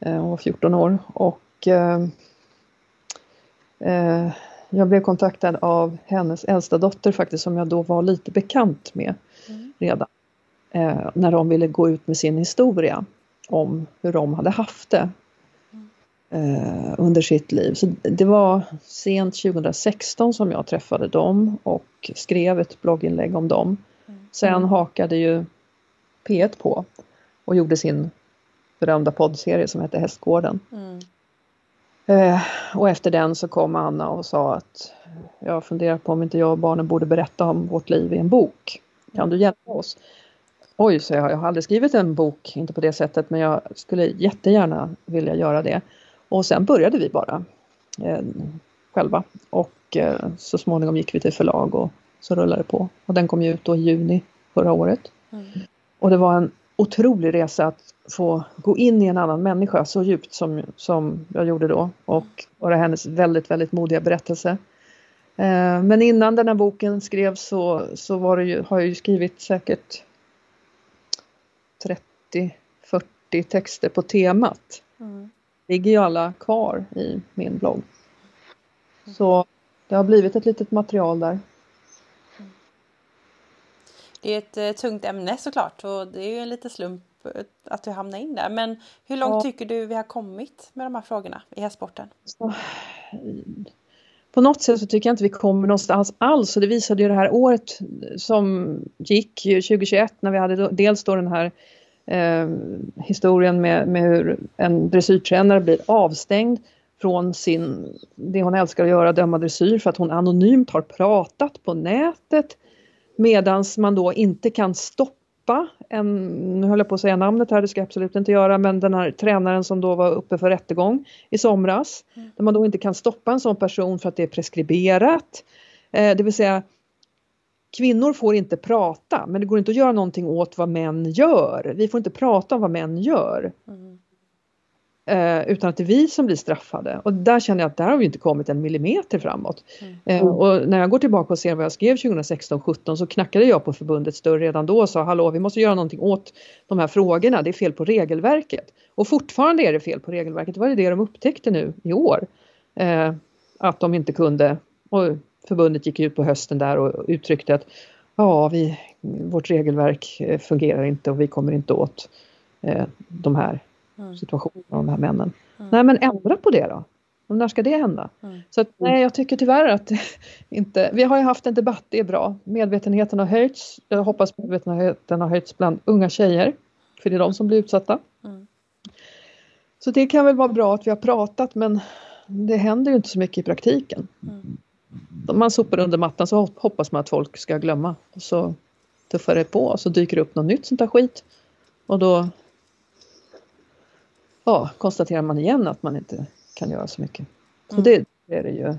Hon var 14 år och eh, jag blev kontaktad av hennes äldsta dotter faktiskt som jag då var lite bekant med mm. redan. Eh, när de ville gå ut med sin historia om hur de hade haft det eh, under sitt liv. Så det var sent 2016 som jag träffade dem och skrev ett blogginlägg om dem. Mm. Sen hakade ju P1 på och gjorde sin berömda poddserie som hette Hästgården. Mm. Eh, och efter den så kom Anna och sa att jag funderar på om inte jag och barnen borde berätta om vårt liv i en bok. Kan du hjälpa oss? Oj, så jag, jag har aldrig skrivit en bok, inte på det sättet, men jag skulle jättegärna vilja göra det. Och sen började vi bara eh, själva och eh, så småningom gick vi till förlag och så rullade det på. Och den kom ju ut då i juni förra året. Mm. Och det var en otrolig resa att få gå in i en annan människa så djupt som, som jag gjorde då och vara hennes väldigt, väldigt modiga berättelse. Eh, men innan den här boken skrevs så, så var det ju, har jag ju skrivit säkert 30-40 texter på temat. Mm. Ligger ju alla kvar i min blogg. Så det har blivit ett litet material där.
Det är ett eh, tungt ämne såklart och det är ju en liten slump eh, att du hamnar in där. Men hur långt ja. tycker du vi har kommit med de här frågorna i hästsporten?
På något sätt så tycker jag inte vi kommer någonstans alls och det visade ju det här året som gick 2021 när vi hade dels då den här eh, historien med, med hur en dressyrtränare blir avstängd från sin, det hon älskar att göra, döma dressyr för att hon anonymt har pratat på nätet Medans man då inte kan stoppa en, nu höll jag på att säga namnet här, det ska jag absolut inte göra, men den här tränaren som då var uppe för rättegång i somras. Mm. Där man då inte kan stoppa en sån person för att det är preskriberat. Eh, det vill säga Kvinnor får inte prata, men det går inte att göra någonting åt vad män gör. Vi får inte prata om vad män gör. Mm. Eh, utan att det är vi som blir straffade. Och där känner jag att där har vi inte kommit en millimeter framåt. Mm. Eh, och när jag går tillbaka och ser vad jag skrev 2016-17 så knackade jag på förbundets dörr redan då och sa hallå vi måste göra någonting åt de här frågorna, det är fel på regelverket. Och fortfarande är det fel på regelverket, det var det de upptäckte nu i år. Eh, att de inte kunde, och förbundet gick ut på hösten där och uttryckte att ja, vi, vårt regelverk eh, fungerar inte och vi kommer inte åt eh, de här mm. situationerna, de här männen. Mm. Nej men ändra på det då. Och när ska det hända? Mm. Så att, nej, jag tycker tyvärr att inte... Vi har ju haft en debatt, det är bra. Medvetenheten har höjts. Jag hoppas medvetenheten har höjts bland unga tjejer. För det är de som blir utsatta. Mm. Så det kan väl vara bra att vi har pratat men det händer ju inte så mycket i praktiken. Mm. Man sopar under mattan så hoppas man att folk ska glömma. Och så tuffar det på och så dyker det upp något nytt sånt där skit. Och då ja, konstaterar man igen att man inte kan göra så mycket. Så mm. det, det är det ju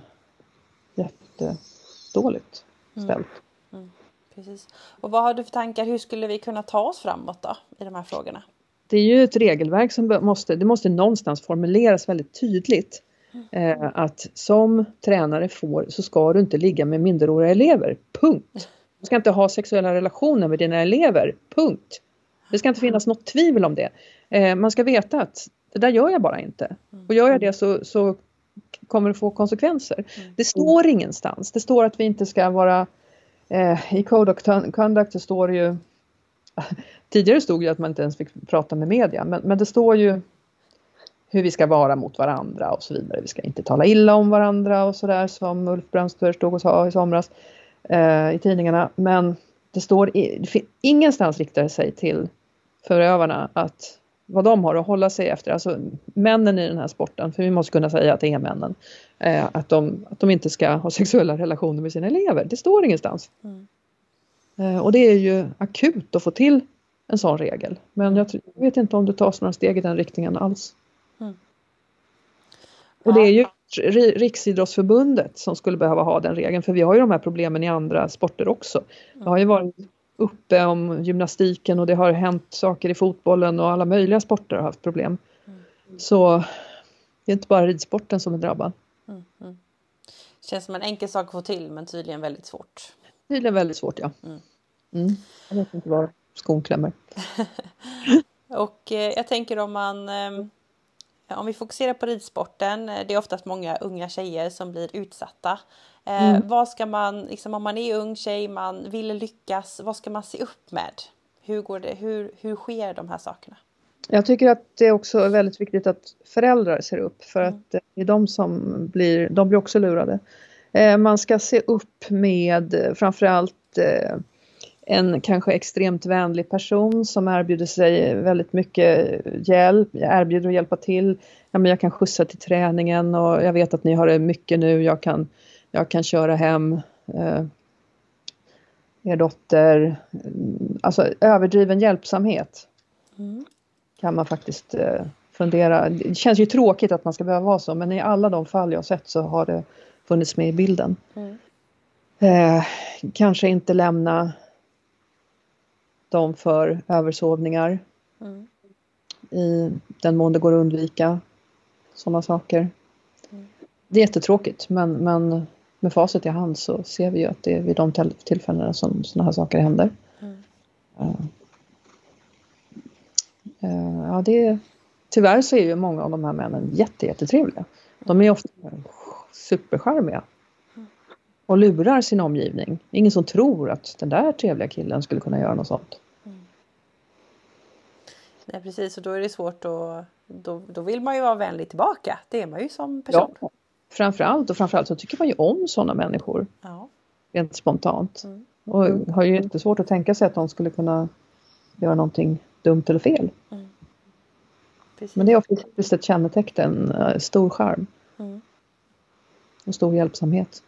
jättedåligt mm. ställt. Mm.
Precis. Och vad har du för tankar, hur skulle vi kunna ta oss framåt då i de här frågorna?
Det är ju ett regelverk som måste, det måste någonstans formuleras väldigt tydligt. Eh, att som tränare får så ska du inte ligga med minderåriga elever. Punkt. Du ska inte ha sexuella relationer med dina elever. Punkt. Det ska inte finnas något tvivel om det. Eh, man ska veta att det där gör jag bara inte. Och gör jag det så, så kommer det få konsekvenser. Det står ingenstans. Det står att vi inte ska vara eh, i Code of Conduct så står det ju Tidigare stod det att man inte ens fick prata med media men, men det står ju hur vi ska vara mot varandra och så vidare. Vi ska inte tala illa om varandra och sådär som Ulf Brandster stod och sa i somras eh, i tidningarna. Men det står i, det ingenstans riktar det sig till förövarna att vad de har att hålla sig efter, alltså männen i den här sporten, för vi måste kunna säga att det är männen, eh, att, de, att de inte ska ha sexuella relationer med sina elever. Det står ingenstans. Mm. Eh, och det är ju akut att få till en sån regel. Men jag, jag vet inte om det tas några steg i den riktningen alls. Mm. Och det är ju Riksidrottsförbundet som skulle behöva ha den regeln för vi har ju de här problemen i andra sporter också. Det har ju varit uppe om gymnastiken och det har hänt saker i fotbollen och alla möjliga sporter har haft problem. Mm. Så det är inte bara ridsporten som är drabbad. Mm, mm.
Känns som en enkel sak att få till men tydligen väldigt svårt.
Tydligen väldigt svårt ja. Mm. Mm. Jag vet inte var skon klämmer.
och eh, jag tänker om man eh, om vi fokuserar på ridsporten, eh, det är oftast många unga tjejer som blir utsatta. Eh, mm. vad ska man, liksom, om man är ung tjej, man vill lyckas, vad ska man se upp med? Hur, går det, hur, hur sker de här sakerna?
Jag tycker att det är också väldigt viktigt att föräldrar ser upp för mm. att det är de som blir, de blir också lurade. Eh, man ska se upp med framförallt en kanske extremt vänlig person som erbjuder sig väldigt mycket hjälp, erbjuder att hjälpa till. Ja, men jag kan skjutsa till träningen och jag vet att ni har det mycket nu, jag kan, jag kan köra hem eh, er dotter. Alltså överdriven hjälpsamhet mm. kan man faktiskt eh, fundera. Det känns ju tråkigt att man ska behöva vara så men i alla de fall jag sett så har det funnits med i bilden. Mm. Eh, kanske inte lämna dem för översovningar. Mm. I den mån det går att undvika sådana saker. Mm. Det är jättetråkigt men, men med facit i hand så ser vi ju att det är vid de tillfällena som sådana här saker händer. Mm. Uh, uh, ja, det är, tyvärr så är ju många av de här männen jätte, jättetrevliga. De är ofta supercharmiga och lurar sin omgivning. Ingen som tror att den där trevliga killen skulle kunna göra något sånt. Mm.
Nej precis och då är det svårt att då, då vill man ju vara vänlig tillbaka. Det är man ju som person. Ja,
framförallt och framförallt så tycker man ju om sådana människor. Ja. Rent spontant. Mm. Och har ju inte svårt att tänka sig att de skulle kunna göra någonting dumt eller fel. Mm. Men det är oftast ett kännetecken, eh, stor charm. Mm. Och stor hjälpsamhet.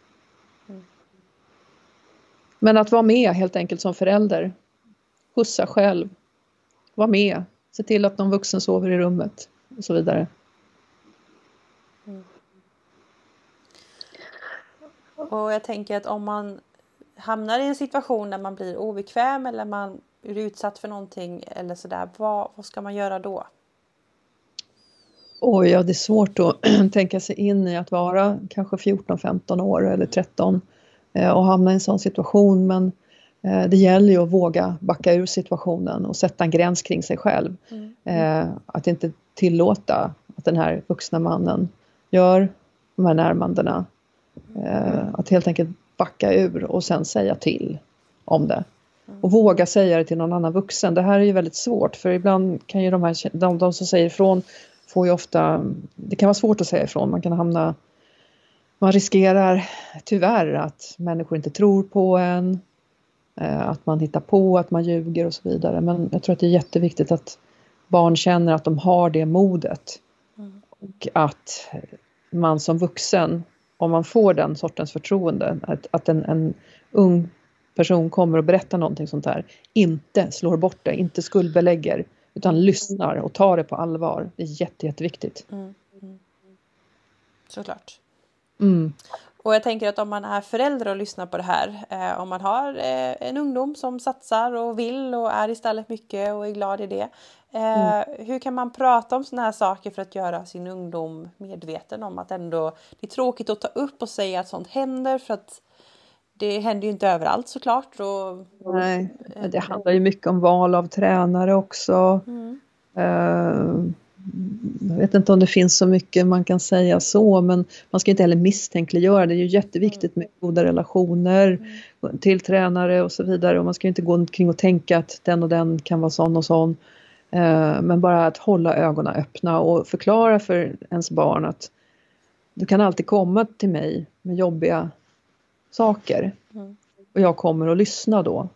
Men att vara med helt enkelt som förälder. Skjutsa själv. Var med. Se till att någon vuxen sover i rummet och så vidare. Mm.
Och jag tänker att om man hamnar i en situation där man blir obekväm eller man är utsatt för någonting eller sådär, vad, vad ska man göra då?
Oj, ja, det är svårt att tänka sig in i att vara kanske 14-15 år eller 13 eh, och hamna i en sån situation men eh, det gäller ju att våga backa ur situationen och sätta en gräns kring sig själv. Mm. Eh, att inte tillåta att den här vuxna mannen gör de här närmandena. Att helt enkelt backa ur och sen säga till om det. Och våga säga det till någon annan vuxen. Det här är ju väldigt svårt för ibland kan ju de här de, de som säger ifrån får ju ofta, det kan vara svårt att säga ifrån, man kan hamna, man riskerar tyvärr att människor inte tror på en, eh, att man hittar på, att man ljuger och så vidare. Men jag tror att det är jätteviktigt att barn känner att de har det modet. Mm. Och att man som vuxen, om man får den sortens förtroende, att, att en, en ung person kommer och berättar någonting sånt här, inte slår bort det, inte skuldbelägger, utan lyssnar och tar det på allvar. Det är jätte, jätteviktigt. Mm. Mm.
Såklart. Mm. Och jag tänker att om man är förälder och lyssnar på det här, eh, om man har eh, en ungdom som satsar och vill och är istället mycket och är glad i det. Eh, mm. Hur kan man prata om sådana här saker för att göra sin ungdom medveten om att ändå det är tråkigt att ta upp och säga att sånt händer för att det händer ju inte överallt såklart. Och,
Nej, det handlar ju mycket om val av tränare också. Mm. Jag vet inte om det finns så mycket man kan säga så men man ska inte heller misstänkliggöra. Det är ju jätteviktigt med goda relationer mm. till tränare och så vidare och man ska inte gå omkring och tänka att den och den kan vara sån och sån. Uh, men bara att hålla ögonen öppna och förklara för ens barn att du kan alltid komma till mig med jobbiga saker. Mm. Och jag kommer att lyssna då.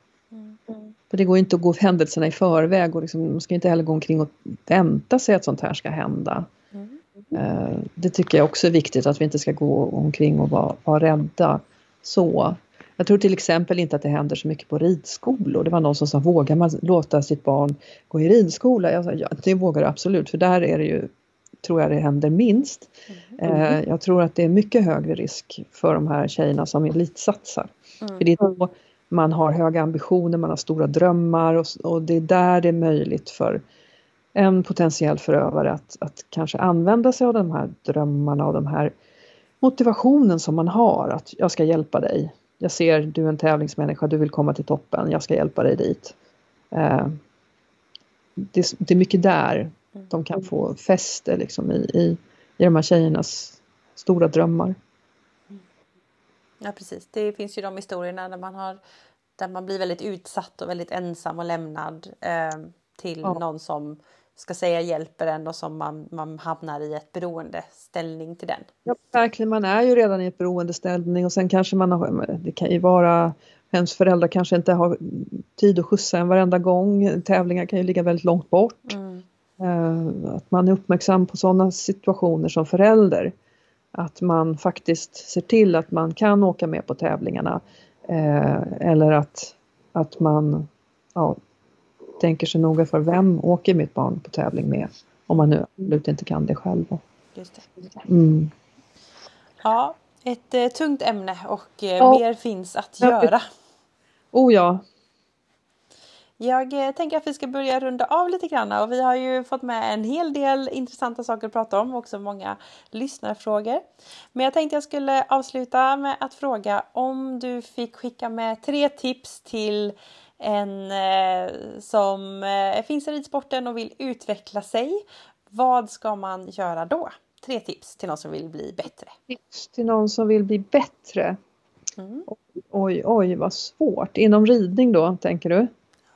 Mm. För det går inte att gå händelserna i förväg och liksom, man ska inte heller gå omkring och vänta sig att sånt här ska hända. Mm. Uh, det tycker jag också är viktigt att vi inte ska gå omkring och vara, vara rädda så. Jag tror till exempel inte att det händer så mycket på ridskolor. Det var någon som sa, vågar man låta sitt barn gå i ridskola? Jag sa, ja det vågar du absolut för där är det ju tror jag det händer minst. Mm. Eh, jag tror att det är mycket högre risk för de här tjejerna som elitsatsar. Mm. För det är då man har höga ambitioner, man har stora drömmar och, och, det är där det är möjligt för en potentiell förövare att, att kanske använda sig av de här drömmarna och de här motivationen som man har att jag ska hjälpa dig. Jag ser du är en tävlingsmänniska, du vill komma till toppen, jag ska hjälpa dig dit. Eh, det, det, är mycket där de kan få fäste liksom i, i, i de här tjejernas stora drömmar.
Ja precis, det finns ju de historierna där man, har, där man blir väldigt utsatt och väldigt ensam och lämnad eh, till ja. någon som ska säga hjälper en och som man, man hamnar i ett beroendeställning till den.
Ja, verkligen, man är ju redan i ett beroendeställning och sen kanske man har, det kan ju vara Ens föräldrar kanske inte har tid att skjutsa en varenda gång. Tävlingar kan ju ligga väldigt långt bort. Mm. Eh, att man är uppmärksam på sådana situationer som förälder. Att man faktiskt ser till att man kan åka med på tävlingarna. Eh, eller att, att man ja, tänker sig noga för vem åker mitt barn på tävling med? Om man nu absolut inte kan det själv. Det. Mm.
Ja, ett eh, tungt ämne och eh, ja. mer finns att göra.
Oh ja,
jag eh, tänker att vi ska börja runda av lite grann och vi har ju fått med en hel del intressanta saker att prata om, också många lyssnarfrågor. Men jag tänkte jag skulle avsluta med att fråga om du fick skicka med tre tips till en eh, som eh, finns i ridsporten och vill utveckla sig. Vad ska man göra då? Tre tips till någon som vill bli bättre.
Tips till någon som vill bli bättre? Mm. Oj, oj, vad svårt. Inom ridning då, tänker du?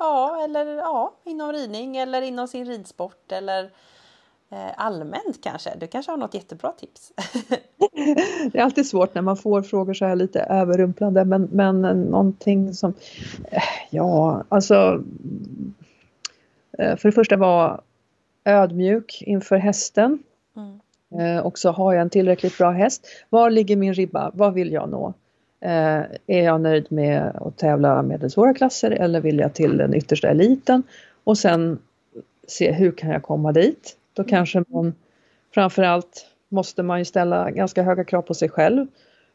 Ja, eller ja, inom ridning eller inom sin ridsport eller eh, allmänt kanske. Du kanske har något jättebra tips?
det är alltid svårt när man får frågor så här lite överrumplande men, men någonting som, eh, ja alltså eh, för det första var ödmjuk inför hästen. Mm. Eh, och så har jag en tillräckligt bra häst. Var ligger min ribba? Vad vill jag nå? Eh, är jag nöjd med att tävla med svåra klasser eller vill jag till den yttersta eliten? Och sen se hur kan jag komma dit? Då kanske man framförallt måste man ju ställa ganska höga krav på sig själv.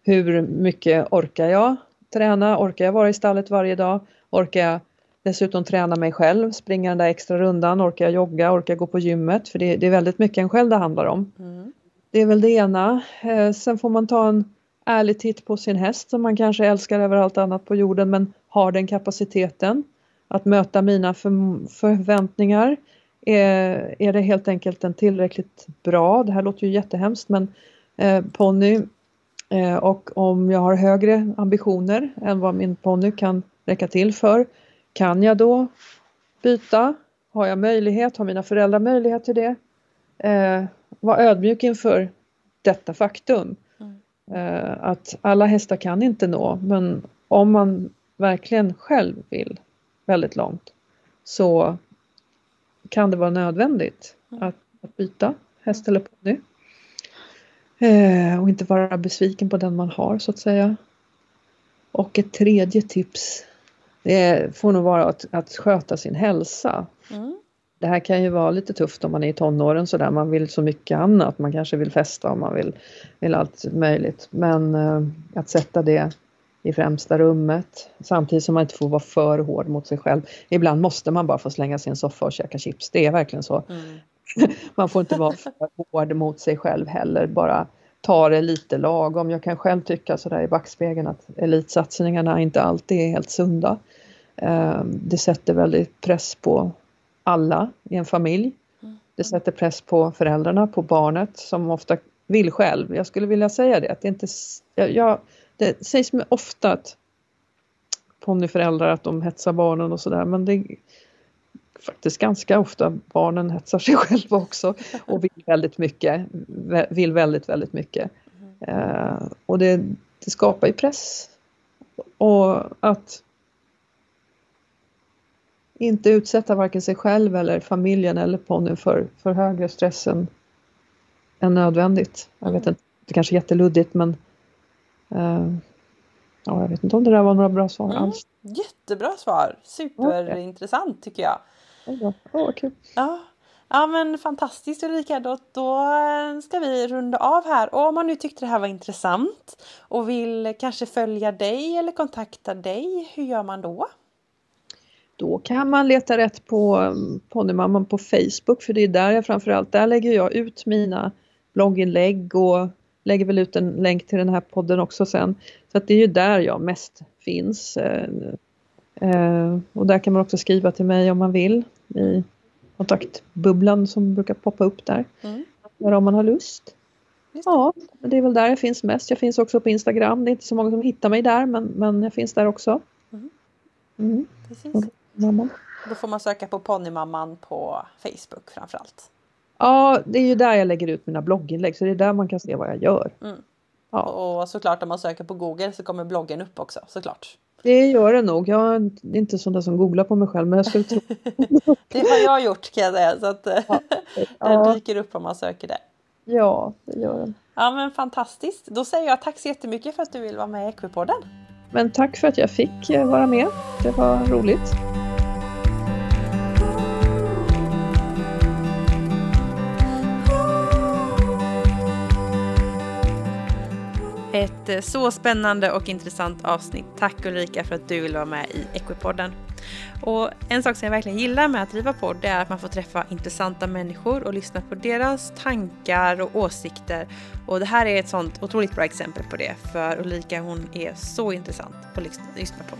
Hur mycket orkar jag träna? Orkar jag vara i stallet varje dag? Orkar jag dessutom träna mig själv, springa den där extra rundan, orkar jag jogga, orkar jag gå på gymmet? För det, det är väldigt mycket en själv det handlar om. Mm. Det är väl det ena. Eh, sen får man ta en ärlig titt på sin häst som man kanske älskar över allt annat på jorden men har den kapaciteten att möta mina för, förväntningar. Är, är det helt enkelt en tillräckligt bra, det här låter ju jättehemskt men eh, ponny eh, och om jag har högre ambitioner än vad min ponny kan räcka till för, kan jag då byta? Har jag möjlighet? Har mina föräldrar möjlighet till det? Eh, var ödmjuk inför detta faktum. Eh, att alla hästar kan inte nå men om man verkligen själv vill väldigt långt så kan det vara nödvändigt mm. att, att byta häst eller ponny. Eh, och inte vara besviken på den man har så att säga. Och ett tredje tips det får nog vara att, att sköta sin hälsa. Mm. Det här kan ju vara lite tufft om man är i tonåren sådär, man vill så mycket annat, man kanske vill festa och man vill, vill allt möjligt. Men eh, att sätta det i främsta rummet samtidigt som man inte får vara för hård mot sig själv. Ibland måste man bara få slänga en soffa och käka chips, det är verkligen så. Mm. man får inte vara för hård mot sig själv heller, bara ta det lite lagom. Jag kan själv tycka sådär i backspegeln att elitsatsningarna inte alltid är helt sunda. Ehm, det sätter väldigt press på alla i en familj. Mm. Det sätter press på föräldrarna, på barnet som ofta vill själv. Jag skulle vilja säga det, att det inte... Jag, det sägs ofta att ponnyföräldrar att de hetsar barnen och sådär men det är faktiskt ganska ofta barnen hetsar sig själva också och vill väldigt mycket. Vill väldigt, väldigt mycket. Uh, och det, det skapar ju press. Och att inte utsätta varken sig själv eller familjen eller ponnyn för, för högre stress än, än nödvändigt. Jag vet inte, det kanske är jätteluddigt men uh, ja, jag vet inte om det där var några bra svar mm. alls.
Jättebra svar! Superintressant tycker jag.
Ja, oh, kul.
Ja. ja men fantastiskt Ulrika, då, då ska vi runda av här. Och om man nu tyckte det här var intressant och vill kanske följa dig eller kontakta dig, hur gör man då?
Då kan man leta rätt på um, Ponnymamman på Facebook för det är där jag framförallt, där lägger jag ut mina blogginlägg och lägger väl ut en länk till den här podden också sen. Så att det är ju där jag mest finns. Eh, eh, och där kan man också skriva till mig om man vill i kontaktbubblan som brukar poppa upp där. Mm. Om man har lust. Ja, det är väl där jag finns mest. Jag finns också på Instagram. Det är inte så många som hittar mig där men, men jag finns där också. Mm.
Mm. Precis. Mamman. Då får man söka på Ponnymamman på Facebook framförallt.
Ja, det är ju där jag lägger ut mina blogginlägg så det är där man kan se vad jag gör. Mm.
Ja. Och såklart om man söker på Google så kommer bloggen upp också såklart.
Det gör det nog. Jag är inte sån där som googlar på mig själv men jag skulle tro
Det har jag gjort kan jag säga så att ja. den dyker upp om man söker det.
Ja, det gör den.
Ja men fantastiskt. Då säger jag tack så jättemycket för att du vill vara med i Equipodden.
Men tack för att jag fick eh, vara med. Det var roligt.
Ett eh, så spännande och intressant avsnitt. Tack Ulrika för att du vill vara med i Equipodden. Och en sak som jag verkligen gillar med att driva podd är att man får träffa intressanta människor och lyssna på deras tankar och åsikter. Och det här är ett sånt otroligt bra exempel på det, för Ulrika hon är så intressant att lyssna på.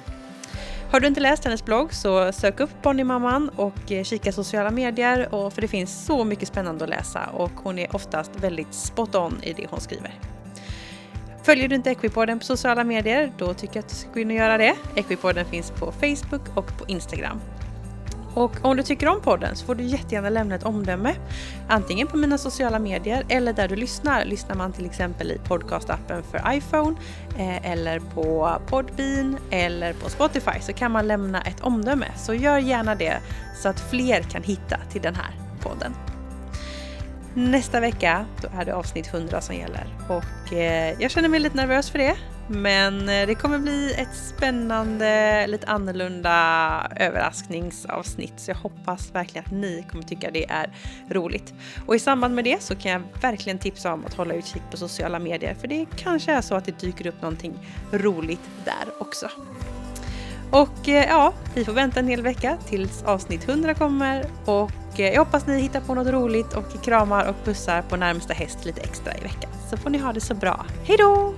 Har du inte läst hennes blogg så sök upp Ponnymamman och eh, kika sociala medier och för det finns så mycket spännande att läsa och hon är oftast väldigt spot on i det hon skriver. Följer du inte Equipodden på sociala medier, då tycker jag att du ska gå in och göra det. Equipodden finns på Facebook och på Instagram. Och om du tycker om podden så får du jättegärna lämna ett omdöme. Antingen på mina sociala medier eller där du lyssnar. Lyssnar man till exempel i podcastappen för iPhone eh, eller på Podbean eller på Spotify så kan man lämna ett omdöme. Så gör gärna det så att fler kan hitta till den här podden. Nästa vecka då är det avsnitt 100 som gäller och eh, jag känner mig lite nervös för det. Men eh, det kommer bli ett spännande, lite annorlunda överraskningsavsnitt så jag hoppas verkligen att ni kommer tycka det är roligt. Och i samband med det så kan jag verkligen tipsa om att hålla utkik på sociala medier för det kanske är så att det dyker upp någonting roligt där också. Och eh, ja, vi får vänta en hel vecka tills avsnitt 100 kommer och eh, jag hoppas ni hittar på något roligt och kramar och pussar på närmsta häst lite extra i veckan. Så får ni ha det så bra. Hejdå!